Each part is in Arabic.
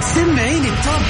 سمعيني التوب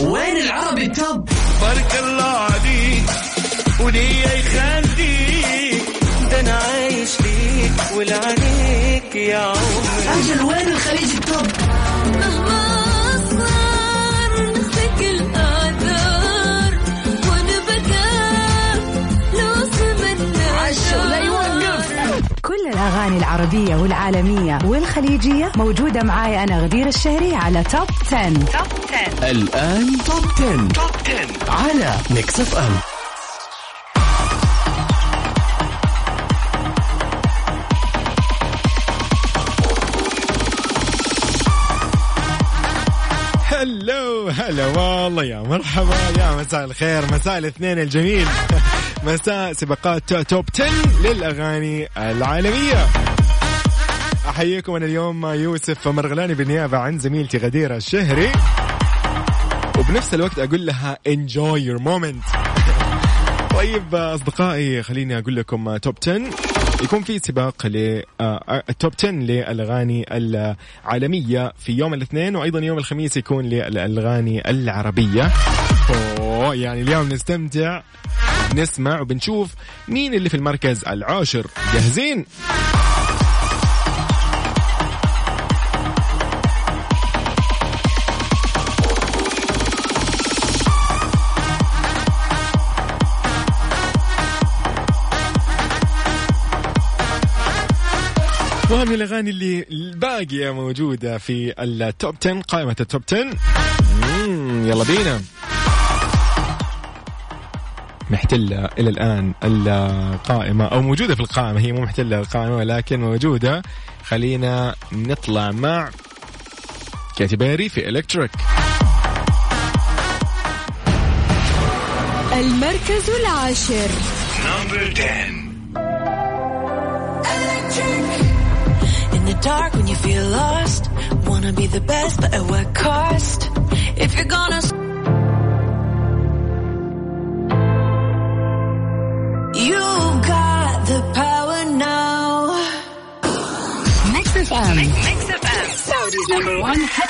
وين العربي التوب بارك الله عليك وليا يخليك ده أنا عايش ليك ولعنيك يا عمري. أجل وين الخليج التوب الأغاني العربية والعالمية والخليجية موجودة معاي أنا غدير الشهري على Top 10. Top 10 الآن Top 10. Top 10 على Mix FM هلو هلا والله يا مرحبا يا مساء الخير مساء الاثنين الجميل. مساء سباقات توب 10 للأغاني العالمية. أحييكم أنا اليوم يوسف مرغلاني بالنيابة عن زميلتي غديرة الشهري. وبنفس الوقت أقول لها enjoy your moment. طيب أصدقائي خليني أقول لكم توب 10 يكون في سباق ل التوب 10 للأغاني العالمية في يوم الاثنين وأيضا يوم الخميس يكون للأغاني العربية. أوه يعني اليوم نستمتع. نسمع وبنشوف مين اللي في المركز العاشر. جاهزين؟ ومن الأغاني اللي الباقية موجودة في التوب 10 قائمة التوب 10 مم، يلا بينا. محتلة إلى الآن القائمة أو موجودة في القائمة هي مو محتلة القائمة ولكن موجودة. خلينا نطلع مع كاتي بيري في إلكتريك. المركز العاشر. In the dark when you feel lost, wanna be the best, but at what cost? If you're gonna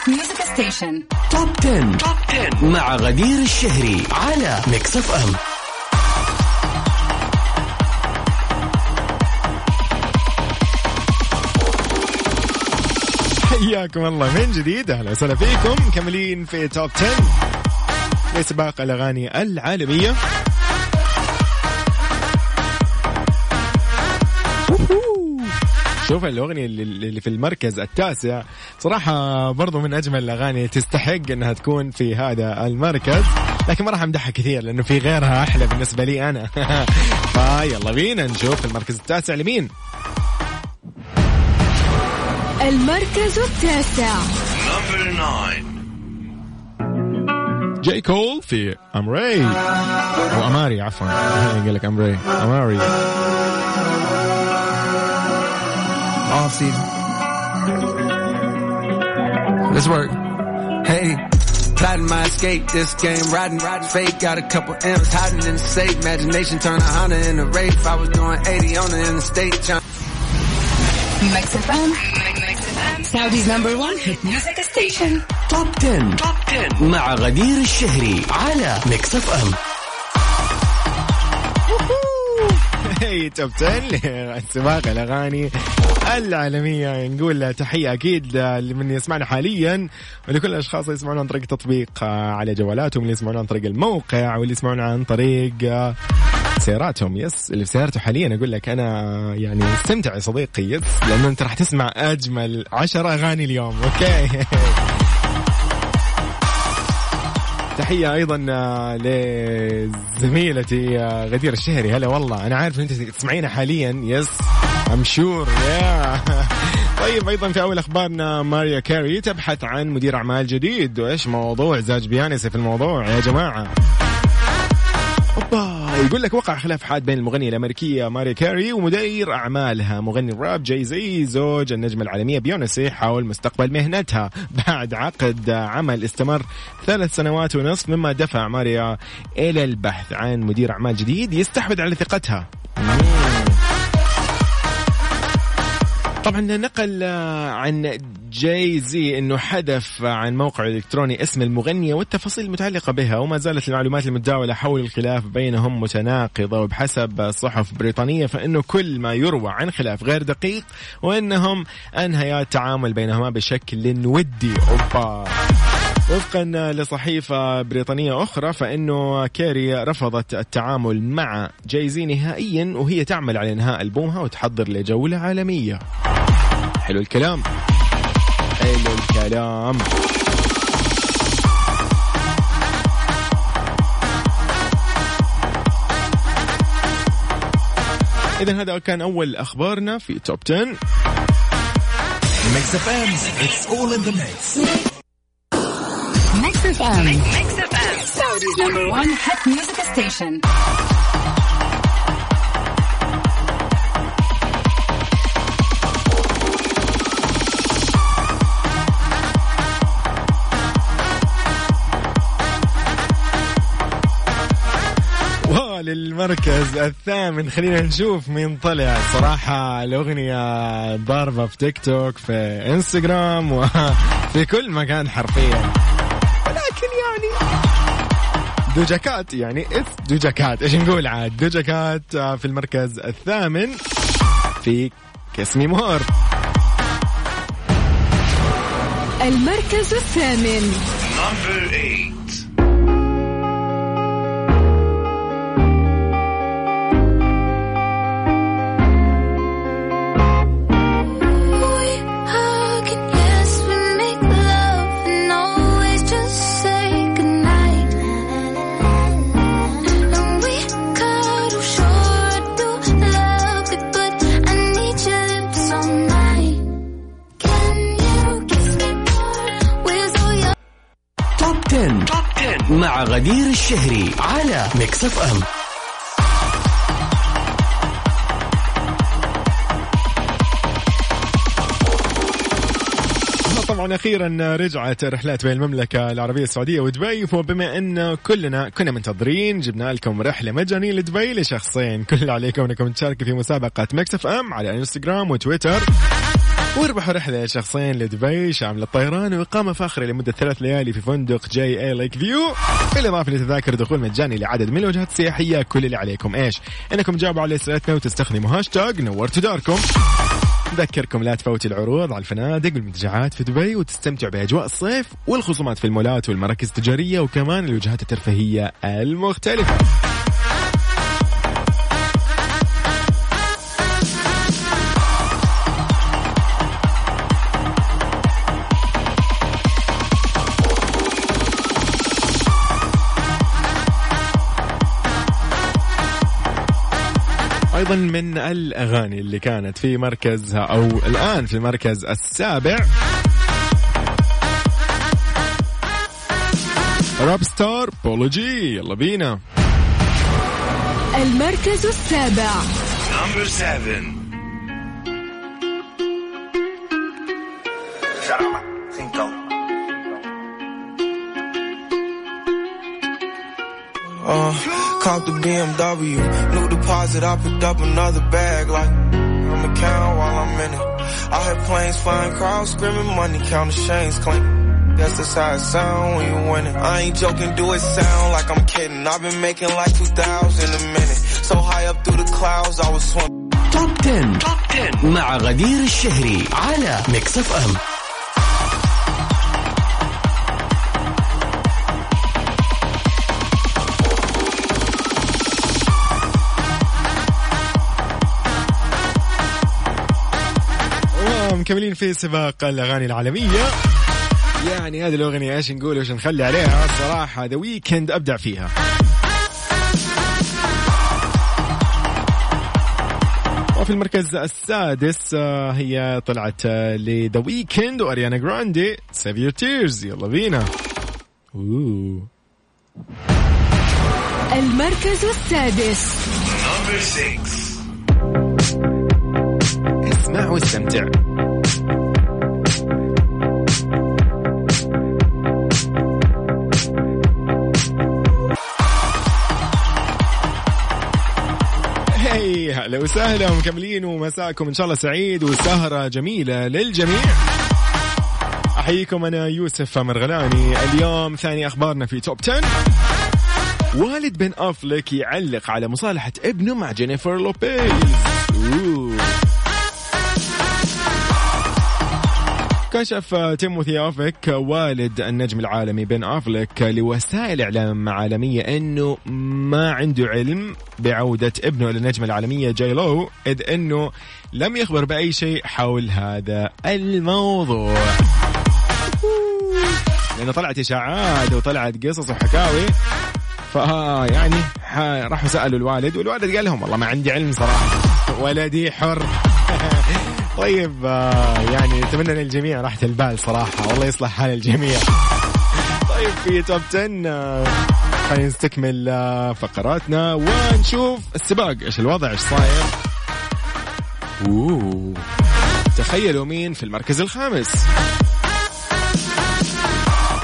Music station. توب 10. توب 10 مع غدير الشهري على ميكس اف ام حياكم الله. من جديد؟ أهلا وسهلا فيكم. مكملين في توب 10 لسباق الأغاني العالمية. شوف الأغنية اللي اللي في المركز التاسع. صراحة برضو من أجمل الأغاني تستحق إنها تكون في هذا المركز. لكن ما راح أمدحها كثير لأنه في غيرها أحلى بالنسبة لي أنا. فيلا بينا نشوف المركز التاسع لمين؟ المركز التاسع. جاي كول في امري أو اماري عفوا. قال لك امري اماري off season. Let's work. Hey. Plotting my escape, this game riding, riding fake. Got a couple M's hiding in the safe. Imagination turn a Honda in a Wraith. I was doing 80 on the interstate. Trying Mix FM. Mix FM. Saudi's number one hit music station. توب 10. توب 10 مع غدير الشهري على ميكس اف ام هي توب 10 لسباق الأغاني العالمية. نقول تحية أكيد لمن يسمعنا حاليا ولكل الأشخاص اللي يسمعونا عن طريق تطبيق على جوالاتهم اللي يسمعونا عن طريق الموقع واللي يسمعونا عن طريق سياراتهم. Yes اللي في سيارته حاليا أقول لك أنا يعني استمتع يا صديقي. Yes لأنه أنت راح تسمع أجمل عشر أغاني اليوم. Okay تحية أيضا آه، لزميلتي آه، غدير الشهري. هلا والله. أنا عارف أن أنت تسمعينا حاليا. Yes I'm sure يا طيب أيضا في أول أخبارنا ماريا كاري تبحث عن مدير أعمال جديد. وإيش موضوع زوج بيونسي في الموضوع يا جماعة؟ أوبا. يقول لك وقع خلاف حاد بين المغنية الأمريكية ماري كاري ومدير أعمالها مغني الراب جاي زي زوج النجمة العالمية بيونسي حول مستقبل مهنتها. بعد عقد عمل استمر ثلاث سنوات ونصف مما دفع ماريا إلى البحث عن مدير أعمال جديد يستحوذ على ثقتها. طبعا نقل عن جاي زي إنه حذف عن موقع الالكتروني اسم المغنية والتفاصيل المتعلقة بها وما زالت المعلومات المتداولة حول الخلاف بينهم متناقضة وبحسب صحف بريطانية فإنه كل ما يروى عن خلاف غير دقيق وإنهم أنهيا التعامل بينهما بشكل ودي أوبا. وفقا لصحيفة بريطانية أخرى فإنه كيري رفضت التعامل مع جايزي نهائيا وهي تعمل على إنهاء ألبومها وتحضر لجولة عالمية. حلو الكلام حلو الكلام إذا هذا كان أول أخبارنا في Top 10 Mix FM it's all in the mix FM. Mix FM. Saudi's number one hit music station. وللمركز الثامن. خلينا نشوف مين طلع. صراحة الأغنية ضاربة في تيك توك في إنستغرام وفي كل مكان حرفيا. ولكن يعني Doja Cat يعني it's Doja Cat. إيش نقول عاد؟ Doja Cat في المركز الثامن في Kiss Me More. المركز الثامن. الشهري على Mix FM طبعا أخيرا رجعت رحلات بين المملكة العربية السعودية ودبي وبما إن كلنا كنا منتظرين جبنا لكم رحلة مجانية لدبي لشخصين. كل عليكم إنكم تشاركوا في مسابقة Mix FM على انستغرام وتويتر. واربحوا رحلة لشخصين لدبي شاملة الطيران وإقامة فاخرة لمدة ثلاث ليالي في فندق JA Lake View بالإضافة لتذاكر دخول مجاني لعدد من الوجهات السياحية كل اللي عليكم. إيش؟ إنكم تجاوبوا على أسئلتنا وتستخدموا هاشتاج نورتوا داركم. نذكركم لا تفوت العروض على الفنادق والمنتجعات في دبي وتستمتع بأجواء الصيف والخصومات في المولات والمراكز التجارية وكمان الوجهات الترفيهية المختلفة. أيضا من الأغاني اللي كانت في مركزها أو الآن في المركز السابع. Rapstar Polo G يلا بينا. المركز السابع. number 7 Uh, caught the BMW, new deposit, I picked up another bag like on the count while I'm in it. I heard planes flying, crowds screaming, money counting chains clink. Guess that's how it sound when you win it. I ain't joking, do it sound like I'm kidding. I've been making like 2,000 a minute. So high up through the clouds, I was swimming. توب 10. توب 10 مع غدير الشهري على ميكس اف ام ومكملين في سباق الأغاني العالمية. يعني هذه الأغنية إيش نقول وش نخلي عليها؟ الصراحه The Weeknd أبدع فيها. وفي المركز السادس آه، هي طلعت ل The Weeknd وأريانا جراندي Save Your Tears يلا بينا. المركز السادس. اسمع واستمتع hey هلا وسهلا ومكملين ومساكم إن شاء الله سعيد وسهرة جميلة للجميع. أحييكم أنا يوسف مرغلاني اليوم ثاني أخبارنا في top 10 والد بن أفلك يعلق على مصالحة ابنه مع جينيفر لوبيز. كشف تيموثي أوفيك والد النجم العالمي بن أفلك لوسائل إعلام عالمية أنه ما عنده علم بعودة ابنه للنجمة العالمية جاي لو إذ أنه لم يخبر بأي شيء حول هذا الموضوع. لأنه طلعت إشاعات وطلعت قصص وحكاوي فها يعني راحوا سألوا الوالد والوالد قال لهم والله ما عندي علم صراحة ولدي حر. طيب آه، يعني اتمنى للجميع راحة البال صراحة. والله يصلح حال الجميع. طيب في توب 10 آه، خلينا نستكمل آه، فقراتنا ونشوف السباق. إيش الوضع؟ إيش صاير؟ أوه. تخيلوا مين في المركز الخامس.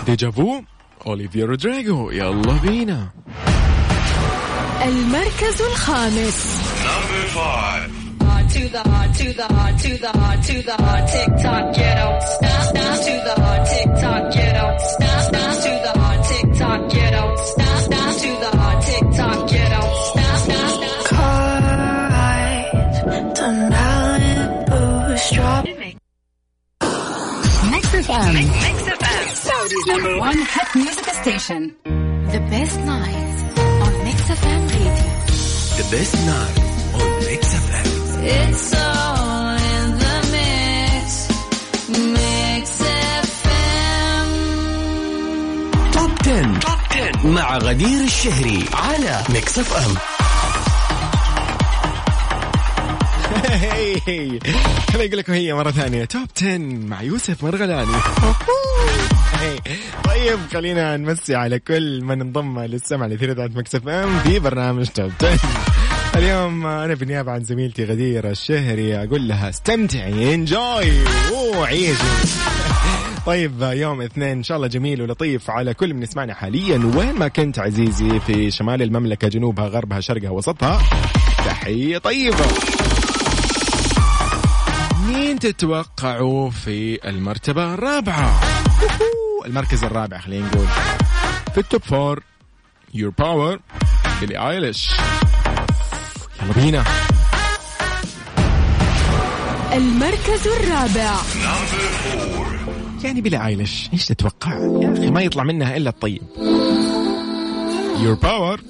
ديجافو اوليفيا رودريجو يلا بينا. المركز الخامس. To the hard to the hard to the hard to the hard tick tock get out. Stop stop. To the hard tick tock get out. Stop stop. To the hard tick tock get out. Stop stop. To the hard tick tock get out. Stop stop stop. Mix FM. Mix FM. Saudi's number one hit music station. The best night on Mix FM Radio. The best night on Mix FM. It's all in the mix. Mix FM توب 10. توب 10 مع غدير الشهري على ميكس اف ام hey hey خليني أقول لكم hey مرة ثانية. top 10 مع يوسف مرغلاني. طيب خلينا نمسي على كل من انضم للسمع لأثير Mix FM في برنامج top 10 اليوم أنا بالنيابه عن زميلتي غدير الشهري أقول لها استمتعي enjoy وعيشي طيب يوم اثنين إن شاء الله جميل ولطيف على كل من يسمعنا حاليا. وين ما كنت عزيزي في شمال المملكة جنوبها غربها شرقها وسطها. تحية طيبة. مين تتوقعوا في المرتبة الرابعة؟ المركز الرابع خلينا نقول. في ال top four Your Power بيلي ايليش يلا بينا. المركز الرابع. يعني بيلي ايليش إيش تتوقع؟ يا أخي ما يطلع منها إلا الطيب. يور باور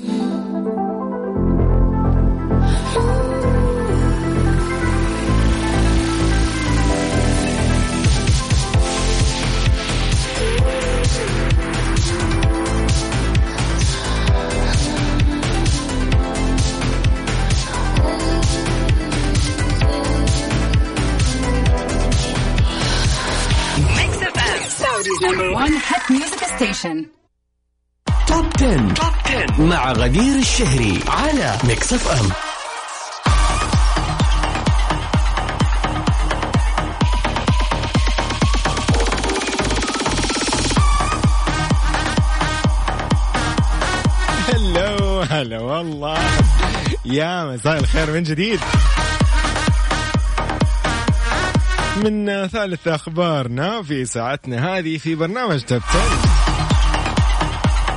Saudi's number one hit music station. top 10. top 10 مع غدير الشهري على Mix FM hello هلا والله يا مساء الخير من جديد من ثالث أخبارنا في ساعتنا هذه في برنامج top 10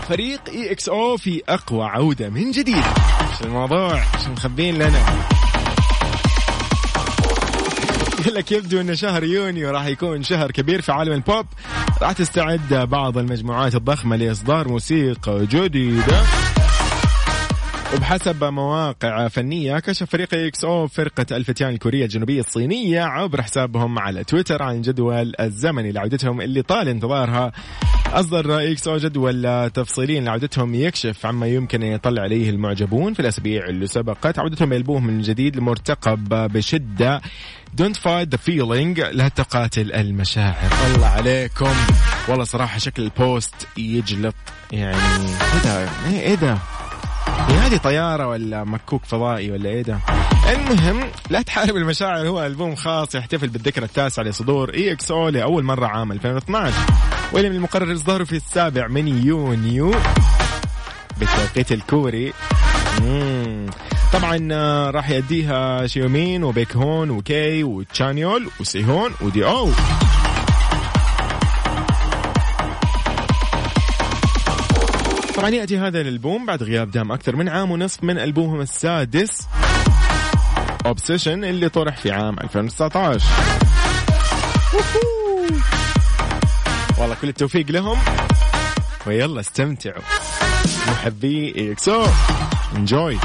فريق EXO في أقوى عودة من جديد. إيش الموضوع؟ إيش مخبين لنا؟ لك يبدو إن شهر يونيو راح يكون شهر كبير في عالم البوب. راح تستعد بعض المجموعات الضخمة لإصدار موسيقى جديدة. وبحسب مواقع فنية كشف فريق EXO فرقة الفتيان الكورية الجنوبية الصينية عبر حسابهم على تويتر عن جدول الزمني لعودتهم اللي طال انتظارها. أصدر EXO جدول تفصيلي لعودتهم يكشف عما يمكن أن يطلع عليه المعجبون في الأسابيع اللي سبقت. عودتهم بألبومهم من جديد المرتقب بشدة. Don't fight the feeling لا تقاتل المشاعر. الله عليكم. والله صراحة شكل ال post يجلط يعني إيه ده؟ إيه ده؟ هي هذه طيارة ولا مكوك فضائي ولا إيه ده؟ المهم لا تحارب المشاعر هو ألبوم خاص يحتفل بالذكرى التاسعة لصدور EXO لأول مرة عام 2012 واللي من المقرر إصداره في السابع من يونيو بالتوقيت الكوري مم. طبعا آه، راح يأديها شيومين وبيك هون وكي وتشانيول وسيهون و D.O. طبعا يأتي هذا الألبوم بعد غياب دام أكثر من عام ونصف من ألبومهم السادس Obsession اللي طرح في عام 2019 ووهو. والله كل التوفيق لهم. ويلا استمتعوا. محبي إكسو. انجوي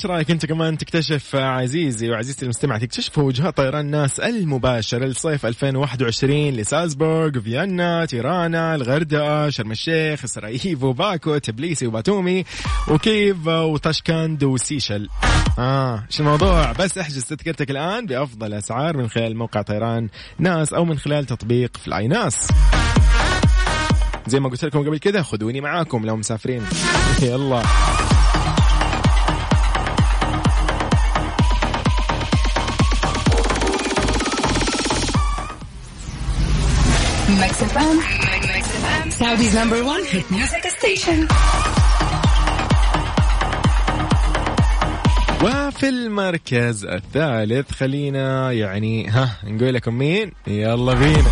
وايش رأيك أنت كمان تكتشف عزيزي وعزيزتي المستمع تكتشف وجهات طيران ناس المباشر لصيف 2021 لسالزبورغ فيينا تيرانا الغردقة شرم الشيخ سراييفو باكو تبليسي وباتومي وكيف وطشكند وسيشل. آه إيش الموضوع؟ بس احجز تذكرتك الآن بأفضل أسعار من خلال موقع طيران ناس أو من خلال تطبيق فلاي ناس. زي ما قلت لكم قبل كده خذوني معاكم لو مسافرين. يلا. Mix FM. Saudi's number one hit music station. وفي المركز الثالث خلينا يعني ها نقول لكم مين؟ يلا بينا.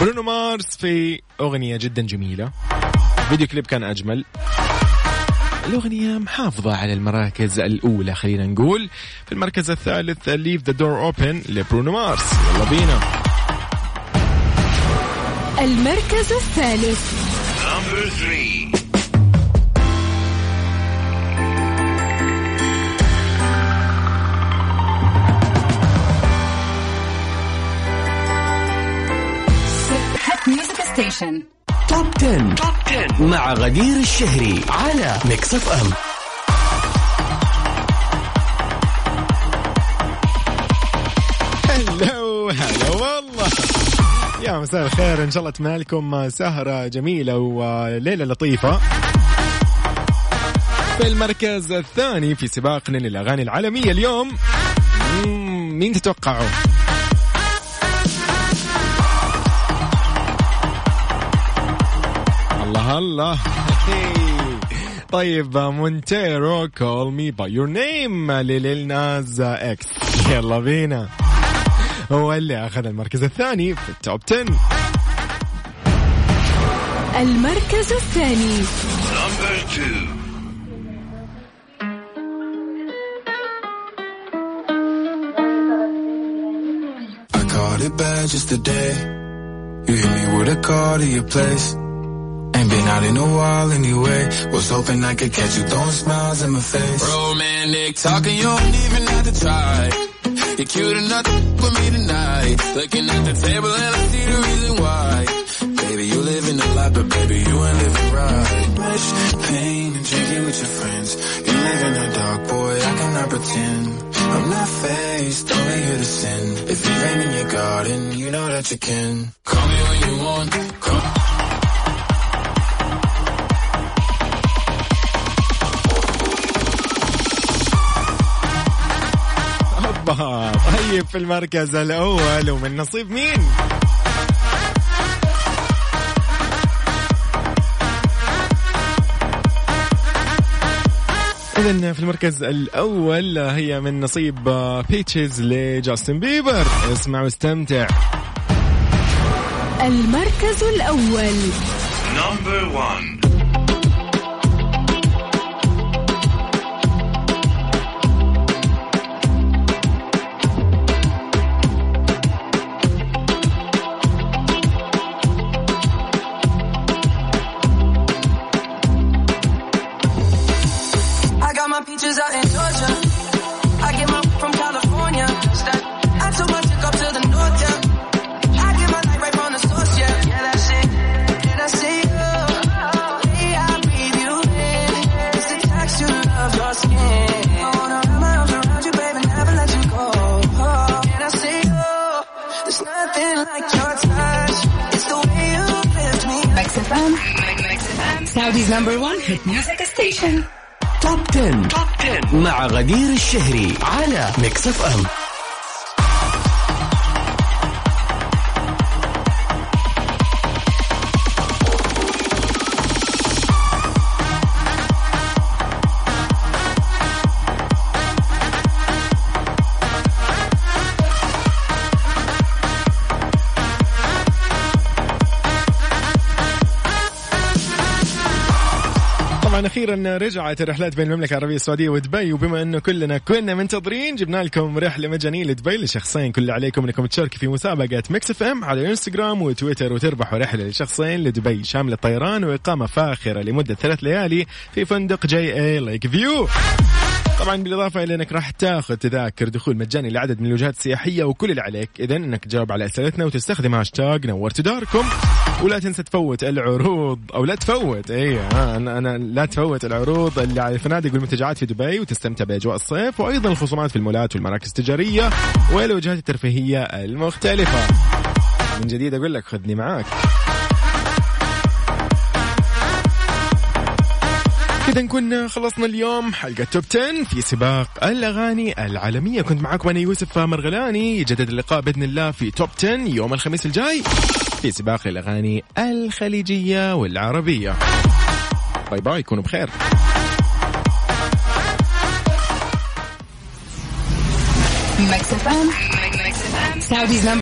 برونو مارس في أغنية جدا جميلة. فيديو كليب كان أجمل. الأغنية محافظة على المراكز الأولى خلينا نقول. في المركز الثالث Leave the Door Open لبرونو مارس يلا بينا. المركز الثالث Number three. station. top 10. top 10 مع غدير الشهري على Mix FM هلو والله يا مساء الخير. إن شاء الله أتمنى لكم سهرة جميلة وليلة لطيفة. في المركز الثاني في سباقنا للاغاني العالمية اليوم. مين تتوقعوا؟ الله الله. طيب Montero Call Me By Your Name ل Lil Nas X يلا بينا. هو اللي اخذ المركز الثاني في التوب 10 المركز الثاني. I caught it bad just today. You hit me with a call to your place. Ain't been out in a while anyway. Was hoping I could catch you throwing smiles in my face. Romantic talking, you don't even have to try. You're cute enough with me tonight. Looking at the table and I see the reason why. Baby, you living a lot, but baby, you ain't living right. Much pain and drinking with your friends. You live in the dark, boy, I cannot pretend. I'm not faced, only here to sin. If you rain in your garden, you know that you can. Call me when you want. Call مرحبا طيب في المركز الأول ومن نصيب مين؟ إذا في المركز الأول هي من نصيب Peaches ل Justin Bieber اسمع واستمتع. المركز الأول. number 1 number one hit music station. توب 10. توب 10 مع غدير الشهري على ميكس اف ام أخيرا رجعت الرحلات بين المملكة العربية السعودية ودبي. وبما أنه كلنا كنا منتظرين جبنا لكم رحلة مجانية لدبي لشخصين. كل عليكم إنكم تشاركوا في مسابقة Mix FM على إنستغرام وتويتر وتربحوا رحلة لشخصين لدبي. شاملة طيران وإقامة فاخرة لمدة ثلاث ليالي في فندق JA Lake View طبعا بالإضافة إلى إنك راح تاخذ تذاكر دخول مجاني لعدد من الوجهات السياحية وكل اللي عليك اذا إنك تجاوب على أسئلتنا وتستخدم هاشتاج نورت داركم. ولا تنسى تفوت العروض أو لا تفوت اي أنا أنا لا تفوت العروض اللي على الفنادق والمنتجعات في دبي وتستمتع بأجواء الصيف وأيضا الخصومات في المولات والمراكز التجارية والوجهات الترفيهية المختلفة. من جديد أقول لك خذني معاك. كذا نكون خلصنا اليوم حلقة توب 10 في سباق الأغاني العالمية. كنت معاكم أنا يوسف مرغلاني يجدد اللقاء بإذن الله في توب 10 يوم الخميس الجاي في سباق الأغاني الخليجية والعربية. باي باي كونوا بخير.